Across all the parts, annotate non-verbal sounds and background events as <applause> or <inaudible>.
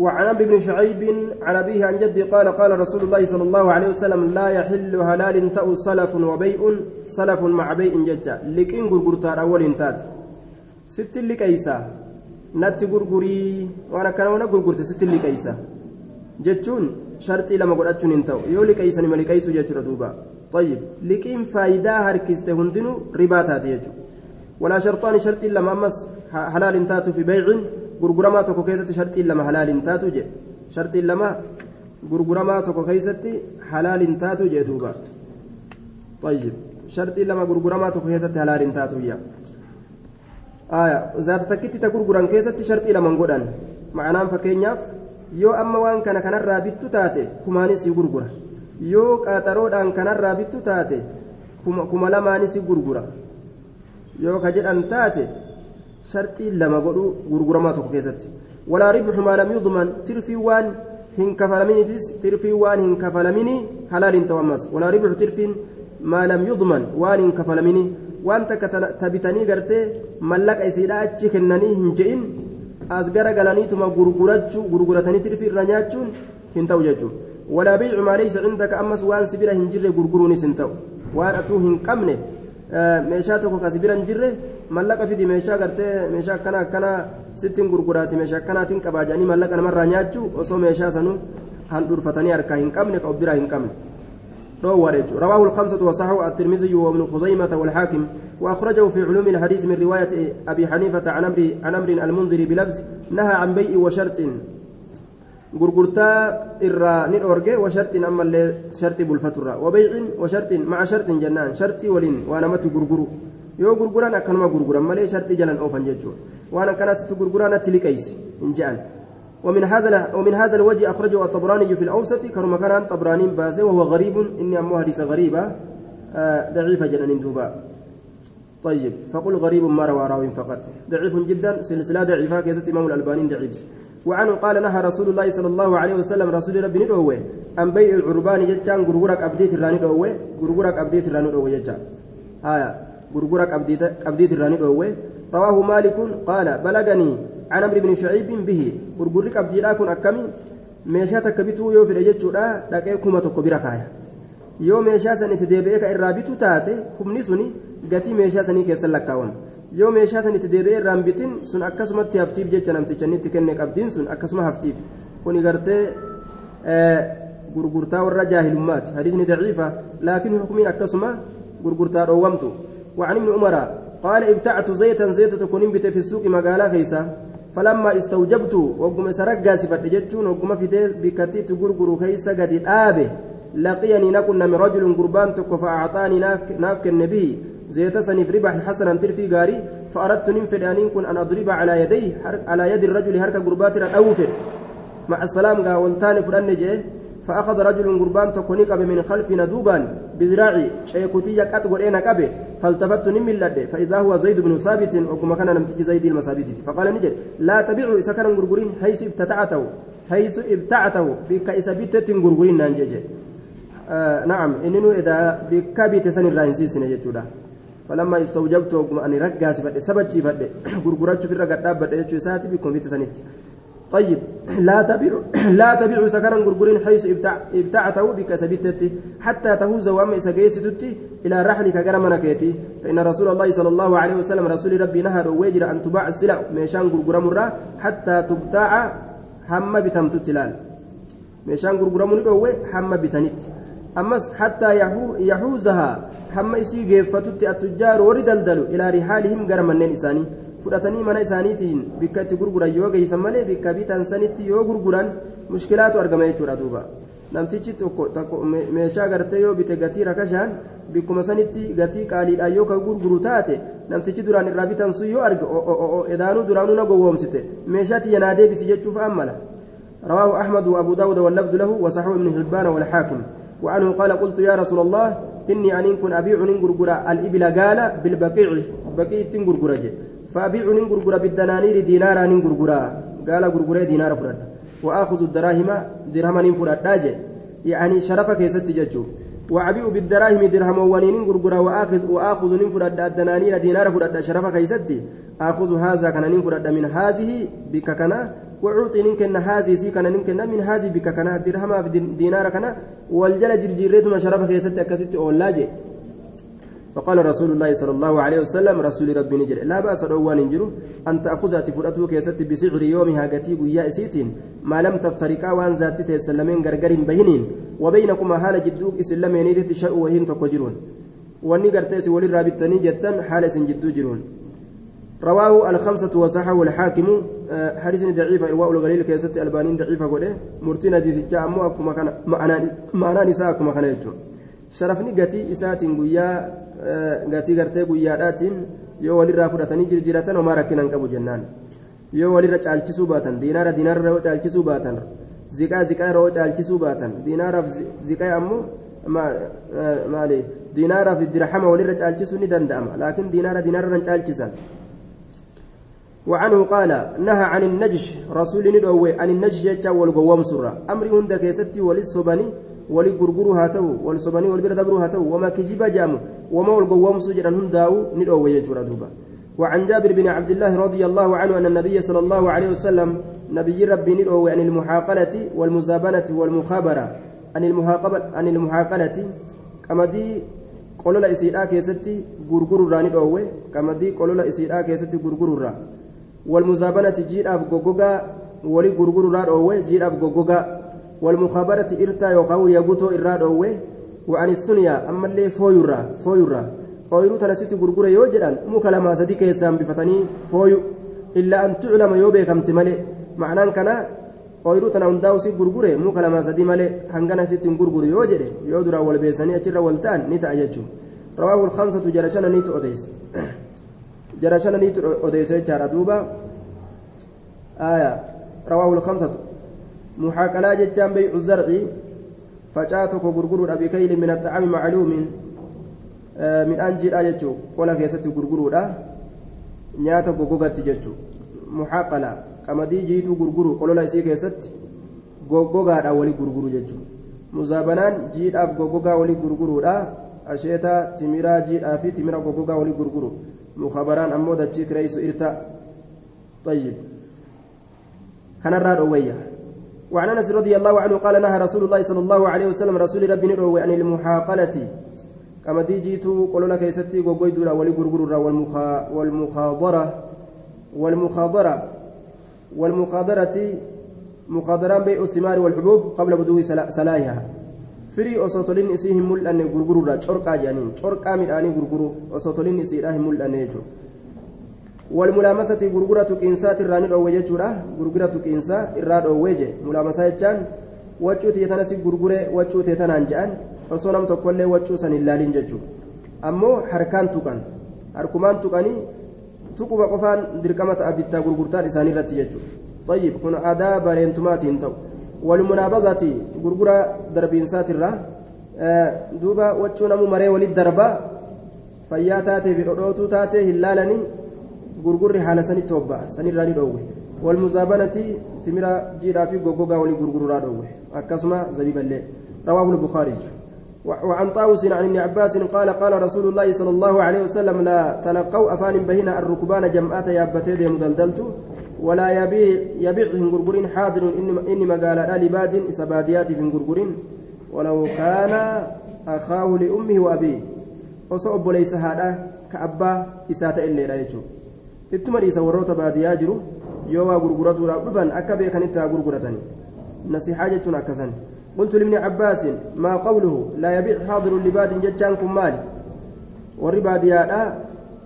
وعن ابي بن شعيب عن أبيه عن جدي قال قال رسول الله صلى الله عليه وسلم لا يحل هلال تأو سلف وبيع سلف مع بيع ججا. لكن غرغرتا أول انتات ست لكيسا نت غرغري وأنا كان وأنا غرغرت ست لكيسا جتون شرطي لما قدتشون انتو. يو لكيسا نما لكيسو جتشو دوبا. طيب لكن فايدة هركست هندنو رباتات يجو ولا شرطان شرطي لما أمس حلال انتاتو في بيع. Gurguramaa tokko keessatti shartiin lama halaaliin taatu je shartiin lama gurguramaa tokko keessatti halaaliin taatu je duuba طيب shartiin lama gurguramaa tokko keessatti halaaliin taatu yaa aya zaata takkitti ta gurguran keessatti shartii laman godhan ma'anaan fakkeenyaaf yoo amma waan kana kanarraa bittu taate kumaanis gurgura yoo qaaxaroodhaan kanarraa bittu taate kuma lamaanis gurgura yoo ka jedhan taate shartii lama godhu gurguramaa tokko keessatti walaa ribxu maa lam yudman tirfii waan hin kafalaminitis tirfii waan hin kafalamini halaaliin ta'u ammas walaa ribxu tirfiin maa lam yudman waan hin kafalamini waan takka tabitanii gartee mallaqa isiidha achi kennanii hin je'in as gara galaniituma gurgurachuu gurguratanii tirfii irra nyaachuun hin ta'u jechuudha walaa biicu maa laysa cindaka ammas waan sibira hin jirre gurguruunis hin ta'u waan atuu hin qabne meeshaa tokko ka sibira hin jirre mallaqa fidi meeshaa gartee meeshaa akkana akkana sittiin gurguraati meeshaa akkanaatiin qabaa jedhanii mallaqa namarraa nyaachuu osoo meeshaa sanuu handhurfatanii harkaa hin qabne ka biraa hin qabne رواه رواه الخمسة وصححه الترمذي وابن خزيمة والحاكم وأخرجه في علوم الحديث من رواية أبي حنيفة عن أمر عن أمر المنذر بلفظ نهى عن بيع وشرط irraa ni dhoorge washartiin ammallee shartii bulfaturra wabaycin washartiin maca shartiin jennaan shartii waliin waa namatti gurguru yoo gurguran akkanuma gurguran malee shartii jalan oofan jechuudha. Waan akkanaasitti gurguraa natti liqeeyse hin je'an. ومن هذا ومن هذا الوجه أخرجه الطبراني في الأوسط كرم كان طبراني باسه وهو غريب إني أمو حديث غريبة آه ضعيفة جنان دوبا طيب فقل غريب ما روى راو فقط ضعيف جدا سلسلة ضعيفة كيست إمام الألباني ضعيف وعنه قال نهى رسول الله صلى الله عليه وسلم رسول ربي ندوه أن بيع العربان جتان غرغرك أبديت الراني دوه غرغرك أبديت الراني دوه جتان آية غرغرك أبديت أبديت الراني دوه رواه مالك قال بلغني عن عمرو بن شعيب به غرغرك أبديت أكون أكمي meeshaa takka bituu yoo fedhe jechuudha dhaqee kuma tokko bira kaaya yoo meeshaa san itti deebi'ee ka irraa bitu taate kumni suni gatii meeshaa sanii keessan lakkaawama yoo meeshaa san itti deebi'ee irraan bitin sun akkasumatti haftiif jecha namticha inni itti kenne qabdiin sun akkasuma haftiif kuni gartee gurgurtaa warra jaahilummaati hadiisni daciifa laakiin hukumiin akkasuma gurgurtaa dhoowwamtu وعن ابن عمر قال ابتعت زيتا زيت تكون بت في السوق مقالا كيسا فلما استوجبت وقم سرقا سفت جتون وقم في بكتي تغرغر كيسا قد آبه. لقيني نكن من رجل قربان تك فأعطاني نافك النبي. زيت سنف ربح حسنا ترفي قاري. فأردت ننفد أن كن أن أضرب على يديه على يد الرجل هرك قربات أوفر مع السلام قاولتان فرن جيه فأخذ رجل قربان تكوني قبل من خلفنا دوبا بذراعي شيكوتي قد قرينا قبل فالتفت نمي لدي فإذا هو زيد بن ثابت وكما كان نمتج زيد المثابت. فقال نجد لا تبيعوا إذا كان قرقرين حيث ابتتعته حيث ابتعته بك إذا بتت قرقرين نانجي آه نعم إنه إذا بك بتسن الرئيسي نجد فلما استوجبت وكما أني رقاس فدي سبتي فدي قرقرات <coughs> في الرقات دابت يجو ساتي بكم بتسنت طيب لا تبيع لا تبيع سكرا غرغرين حيث ابتع ابتعته بك سبتتي حتى تهوز وام سجيستتي إلى رحلك غرمنكيتي فإن رسول الله صلى الله عليه وسلم رسول ربي نهى ويجر أن تباع السلع ميشان غرغر مرة حتى تبتاع هم بتمت تلال ميشان غرغر من دوه هم بتنت. امس حتى يحوزها هم يسي جيفتت التجار وردلدلوا إلى رحالهم غرمنن إساني. Fudhatanii mana isaaniitiin bikka itti gurguran yoo geessan malee bikka bitan sanitti yoo gurguran mushkilaatu argama jechuudha duuba namtichi tokko meeshaa gartee yoo bite gatii rakashaan bikkuma sanitti gatii qaaliidhaan yoo ka gurguru taate namtichi duraan irraa bitan sun yoo arge edaanuu duraanuu na gowwoomsite meeshaa tiyya naa deebisi jechuuf ammala رواه أحمد وأبو داود واللفظ له وصححه ابن حبان والحاكم وعنه قال قلت يا رسول الله إني أن كن أبيع ننقرقر الإبل قال بالبقيع بقيع تنقرقر فأبيع ننقرقر بالدنانير دينارا ننقرقر قال قرقر دينار فرد وآخذ الدراهم درهما ننفرد يعني شرفك يا ست ججو. وأبيع بالدراهم درهم ونين ننقرقر وآخذ وآخذ ننفرد الدنانير دينار فرد شرفك يا ست آخذ هذا كان ننفرد من هذه بك كان وعوطي ننكن هذه سي كان ننكن من هذه بك كان درهما في دينار كان والجل جرجيرت ما شرف كيست. أكست. أولاجي فقال رسول الله صلى الله عليه وسلم رسول ربي نجر لا بأس روان نجر أن تأخذها تفرأته كيست بسعر يومها قتي ويا إسيتين ما لم تفترقا وأن ذات تسلمين غرغر بهنين وبينكما حال جدوك إسلامين تشاء وهين تقجرون واني قرتيس ولي رابطني جتا حال سنجدو جرون. رواه الخمسة وصححه الحاكم حديث ضعيف إرواء الغليل كيست البانين ضعيفة قوله مرتين حديث جاء مو أكما كان معنى نساء أكما كان يجون شرفني قتي إساتين قويا قتي قرتي قويا yoo walirraa fudhatanii jirjiratan homaa rakkinan qabu jennaan yoo walirra caalchisuu baatan diinaara diinaara yoo caalchisuu baatan ziqaa ziqaa yeroo caalchisuu baatan diinaaraaf ziqaa ammoo maali diinaaraaf dirhama walirra caalchisuu ni danda'ama laakiin diinaara diinaarra caalchisan وعنه قال نهى عن النجش رسول ندوي عن النجش يجا والقوام سرة أمر هند كيستي وللصبني ولغرغرو هاتو ولصبني والبر دبرو هاتو وما كجيبا جامو وما والقوام سجرا هنداو ندوي يجورا دوبا وعن جابر بن عبد الله رضي الله عنه أن النبي صلى الله عليه وسلم نبي ربي ندوي عن المحاقلة والمزابنة والمخابرة عن المحاقبة عن المحاقلة كمدي qolola isiidhaa keessatti gurgururraa ni dhoowwe qamadii qolola isiidhaa keessatti gurgururraa walmuzaabanati jiidhaaf goggogaa wali gurgururraa dhoowwe jiidhaaf goggogaa walmukaabarati irtaa yookaan yagutoo irraa dhoowwe wa'ani suniyaa ammallee fooyurraa fooyurraa ooyiruu tana sitti gurgure yoo jedhan muka lamaa sadii keessaan bifatanii fooyu illaa an tuclama yoo beekamte malee ma'anaan kana ooyiruu tana hundaa'u si gurgure muka lamaa sadii malee hangana sitti hin gurguru yoo jedhe yoo duraan wal beesanii achirra wal ta'an ni ta'a jechuun rawaahu lkamsatu jara shananiitu odeyse jara shananiitu odeyse jechaadha duuba aya jechaan beycu zarci facaa tokko gurguruudha bikayli min axaami macluumin midhaan jiidhaa jechuu qola keessatti gurguruudha nyaata goggogatti jechuu muxaaqalaa qamadii jiituu gurguru qolola isii keessatti goggogaadhaan walii gurguru jechuudha muzaabanaan jiidhaaf goggogaa walii gurguruudha asheetaa timiraa jiidhaa fi timira goggogaa walii gurguru mukabaraan ammoo dachii kireessu irta طيب كان الراد أوية وعن أنس رضي الله عنه قال نهى رسول الله صلى الله عليه وسلم رسول ربي نروي عن المحاقلة. كما جيتو قولوا لك يستي وقوي دولا ولي غرغر والمخا والمخاضرة والمخاضرة. والمخاضرة مخاضران بيع الثمار والحبوب قبل بدو سلايها. فري أصوتولين إسيهم ملأن غرغرو شرقا جانين. شرقا مداني غرغرو أصوتولين إسيهم ملأن يجو. والملامسة غرغرة كإنسات الراني الأوي جورا غرغرة كإنسا الراد أوي ملامسة جان وجوت يتنسي غرغرة وجوت يتنان جان osoo nam tokkollee waccuu san hin laalin jechuudha ammoo harkaan tuqan harkumaan tuqanii tuquma qofaan dirqama ta'a bittaa gurgurtaan isaanii irratti jechuudha طيب kun aadaa bareentumaatiin ta'u walmunaabadati gurgura darbiinsaatirra duuba waccuu namu maree walit darba fayyaa taatee fi dhodhootuu taatee hin laalanii gurgurri haala sanitti hobba'a. Sanirraa ni dhoowwe. Walmuzaabanati timira jiidhaa fi goggogaa walii gurgururaa dhoowwe. Akkasuma zabiiballee رواه البخاري وعن طاووس عن ابن عباس قال قال رسول الله صلى الله عليه وسلم لا تلقوا أفان بهنا الركبان جمعات يابتي مدلدلت ولا يبيع يبيعهم غرغرين حاضر إني مقال لباد سباديات في غرغرين ولو كان أخاه لأمه وأبيه وصعب ليس هذا كأبا إسات إلا رأيته ittuma dhiisa warroota baadiyyaa jiru yoo waa gurguratuudhaaf dhufan akka beekan itti haa gurguratani. Nasihaa jechuun akkasan قلت لابن عباس ما قوله لا يبيع حاضر لباد جتان كم مالي وري باديادا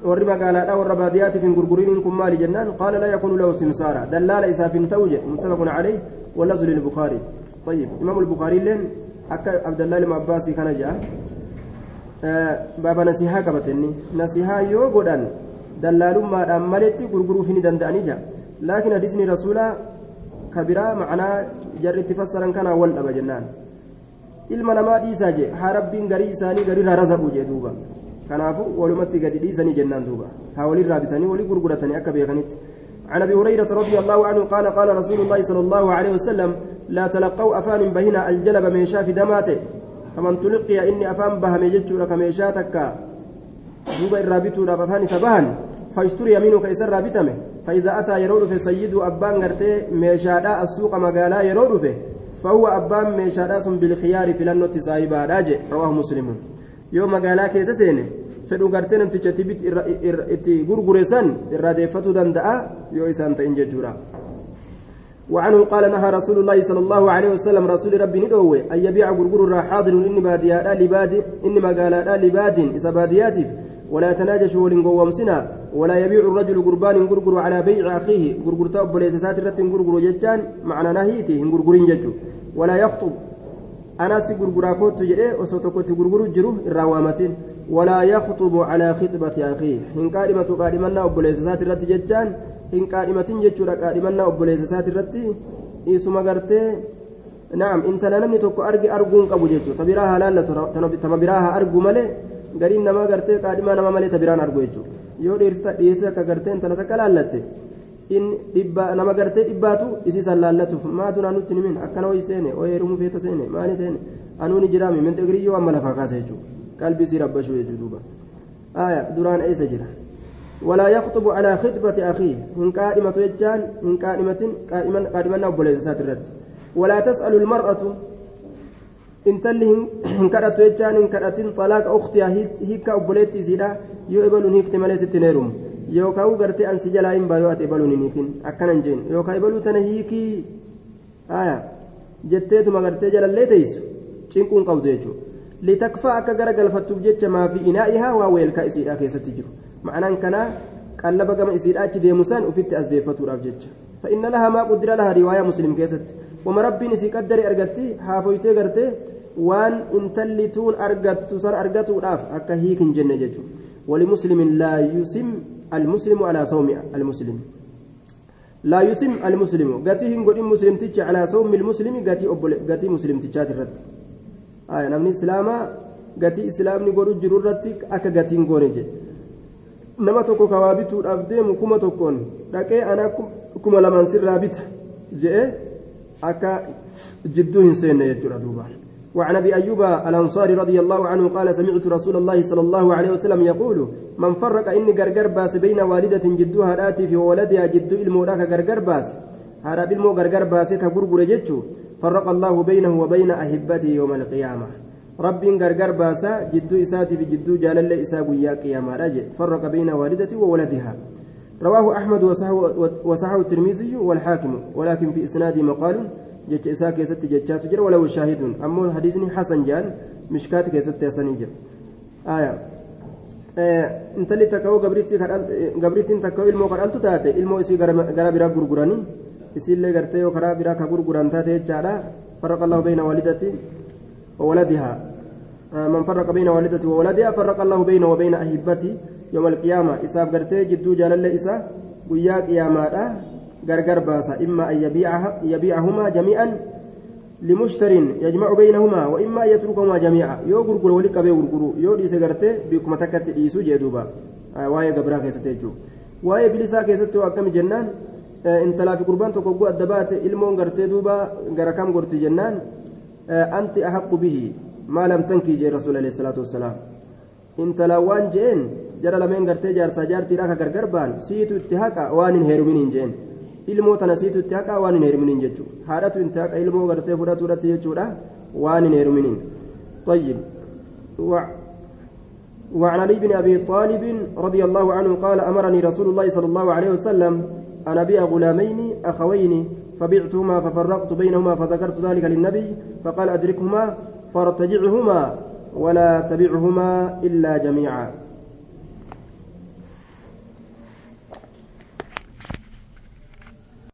وري مقالادا ور باديات في غرغرين كم مالي جنان قال لا يكون له سمسارا دلال إساف توجه متفق عليه واللفظ للبخاري طيب إمام البخاري لين أكا عبد الله بن عباس كان جاء آه بابا نسيها كبتني نسيها يوغودان دلالummaadhaan maletti gurguruuf ni danda'anii jira laakiin hadiisni rasuulaa kabiraa macnaa jarri itti fassaran kanaa wal dhaba jennaan ilma namaa dhiisaa jee haa rabbiin garii isaanii garirraa razaquu jee duuba kanaafu walumatti gadi dhiisanii jennaan duuba haa walirraa bitanii walii gurguratanii akka beekanitti عن ابي هريره رضي الله عنه قال قال رسول الله صلى الله عليه وسلم لا تلقوا افان بهنا الجلب من شاف دماته فمن تلقي اني افان بها ميجتشو لك ميشاتك duuba irraa bituudhaaf afaan isa fashtur yamiinuka isarraa bitame فإذا أتى يرود في سيد أبان غرتي ميشادا السوق مقالا يرود في فهو أبان ميشادا سن بالخيار في لنو تسايبا راجع رواه مسلم. يوم مقالا كيس سيني fedhu gartee namticha itti gurgure san irraa deeffatuu وعنه قال نهى رسول الله صلى الله عليه وسلم رسول ربي ندوه. أن يبيع غرغر حاضر إني باديا لباد إني مقالا لباد إسا بادياتف ولا يتناجش ولنقومسنا ولا يبيع الرجل قربان غرغر على بيع أخيه غرغر تاب ليس ساترة غرغر جتان معنى نهيتي غرغرين جتو ولا يخطب أنا سي غرغرا كوت جدي وسوتوكوت غرغر جرو الروامتين ولا يخطب على خطبة أخيه إن قادمة قادمنا أبوليس ساترة جتان إن قادمة جتشورا قادمنا أبوليس ساترة إيسما قرتي نعم إن تلانمني توكو أرجي أرجون قبو جتشو تبراها لا تبراها أرجو ملي gariin namaa gartee qaadhimaa nama malee tabiraan argu jechuudha yoo dhiirti akka gartee intala takka laallatte nama gartee dhibbaatu isiisan laallatuuf maatu naannutti nimin akkana ho'i seene ho'i heerumuu feeta seene maali seene anuuni jiraami minta giriyyoo amma lafaa kaasa jechuudha qalbii sii rabbashuu jechuudha duuba duraan eessa jira. ولا يخطب على خطبة أخيه إن قائمة يجان إن قائمة قائمة أبو ولا تسأل المرأة intalli hin kadhatu jechaan hin kadhatin xalaaqa ukhtiyaa hiikka obboleetti isiidha yoo ebaluun hiikte malee sitti neerum yookaan gartee ansi jalaa hin baayoo ati ebaluun hin hiikin akkanan jeen yookaan ebaluu tana hiikii aya jetteetuma gartee jalallee teessu cinquun qabdu jechuudha litakfaa akka gara galfattuuf jecha maafi inaa'ihaa waa weelkaa isiidhaa keessatti jiru ma'anaan kanaa qallaba gama isiidhaa achi deemu san ufitti as deeffatuudhaaf jecha لها ما قدر لها رواية مسلم كيست وما ربي نسي قدر أرقتي حافويتي قرتي tuun argattu san argatuudhaaf akka hiikin jenne jechuudha walimuslimin laa yusim almuslimu alaa sawmi almuslim laa yusim almuslimu gatii hin godhin muslimtichi alaa sawmi almuslimi gatii gatii muslimtichaati irratti namni islaamaa gatii islaamni godhu jiru irratti akka gatiin goone jedhe nama tokko kawaa bituudhaaf deemu kuma tokkoon dhaqee ana kuma lamaan sirraa bita jedhe akka jidduu hin seenne jechuudha duuba. وعن أبي أيوب الأنصاري رضي الله عنه قال سمعت رسول الله صلى الله عليه وسلم يقول من فرق إني غرغر باس بين والدة جدها راتي في ولدها جد المولاك غرغر باس. هذا بالمو غرغر باس كغرغر فرق الله بينه وبين احبته يوم القيامة. رب غرغر باس جد إساتي في جد جلال إسا يا قيامة فرق بين والدته وولدها. رواه أحمد وصححه الترمذي والحاكم ولكن في إسناده مقال jecha isaa keessatti jechaatu jira walaw shaahidun ammoo hadiisni hasan jaan mishkaati keessatti hasanii jira intalli takka'oo gabrittiin takka'oo ilmoo kadhaltu taate ilmoo isii gara biraa gurguranii isiillee gartee yoo karaa biraa ka gurguran taate jechaadha farraqa allahu bayna waalidati وولدها من فرق بين والدته وولدها فرق الله بينه وبين أحبته يوم القيامة إساف قرتي جدو جلال إسا قيا قيامة غرغر باسا إما أن يبيعها يبيعهما جميعا لمشتر يجمع بينهما وإما أن يتركهما جميعا يو غرغر ولي قبي غرغر يو ديس غرتي بكما تكت ديسو جدوبا واي غبرا كيستيجو واي بلسا كيستو أكم جنان intalaa fi gurbaan tokko guu adda baate ilmoon gartee duuba gara kam gorti jennaan anti ahaqu bihi maa lam tankii jee rasuul alayhi salaatu wassalaam intalaa waan je'een jara lameen gartee jaarsaa jaartiidhaa ka gargar baan siitu itti haqa waan hin heeruminiin jeen ilmoo tana siitu itti haqaa waan hin heeruminiin jechuudha. Haadhatu itti haqa ilmoo gartee fudhatuudhatti jechuudha waan hin heeruminiin طيب وعن علي بن أبي طالب رضي الله عنه قال أمرني رسول الله صلى الله عليه وسلم أن أبيع غلامين أخوين فبعتهما ففرقت بينهما فذكرت ذلك للنبي فقال أدركهما فارتجعهما ولا تبعهما إلا جميعا.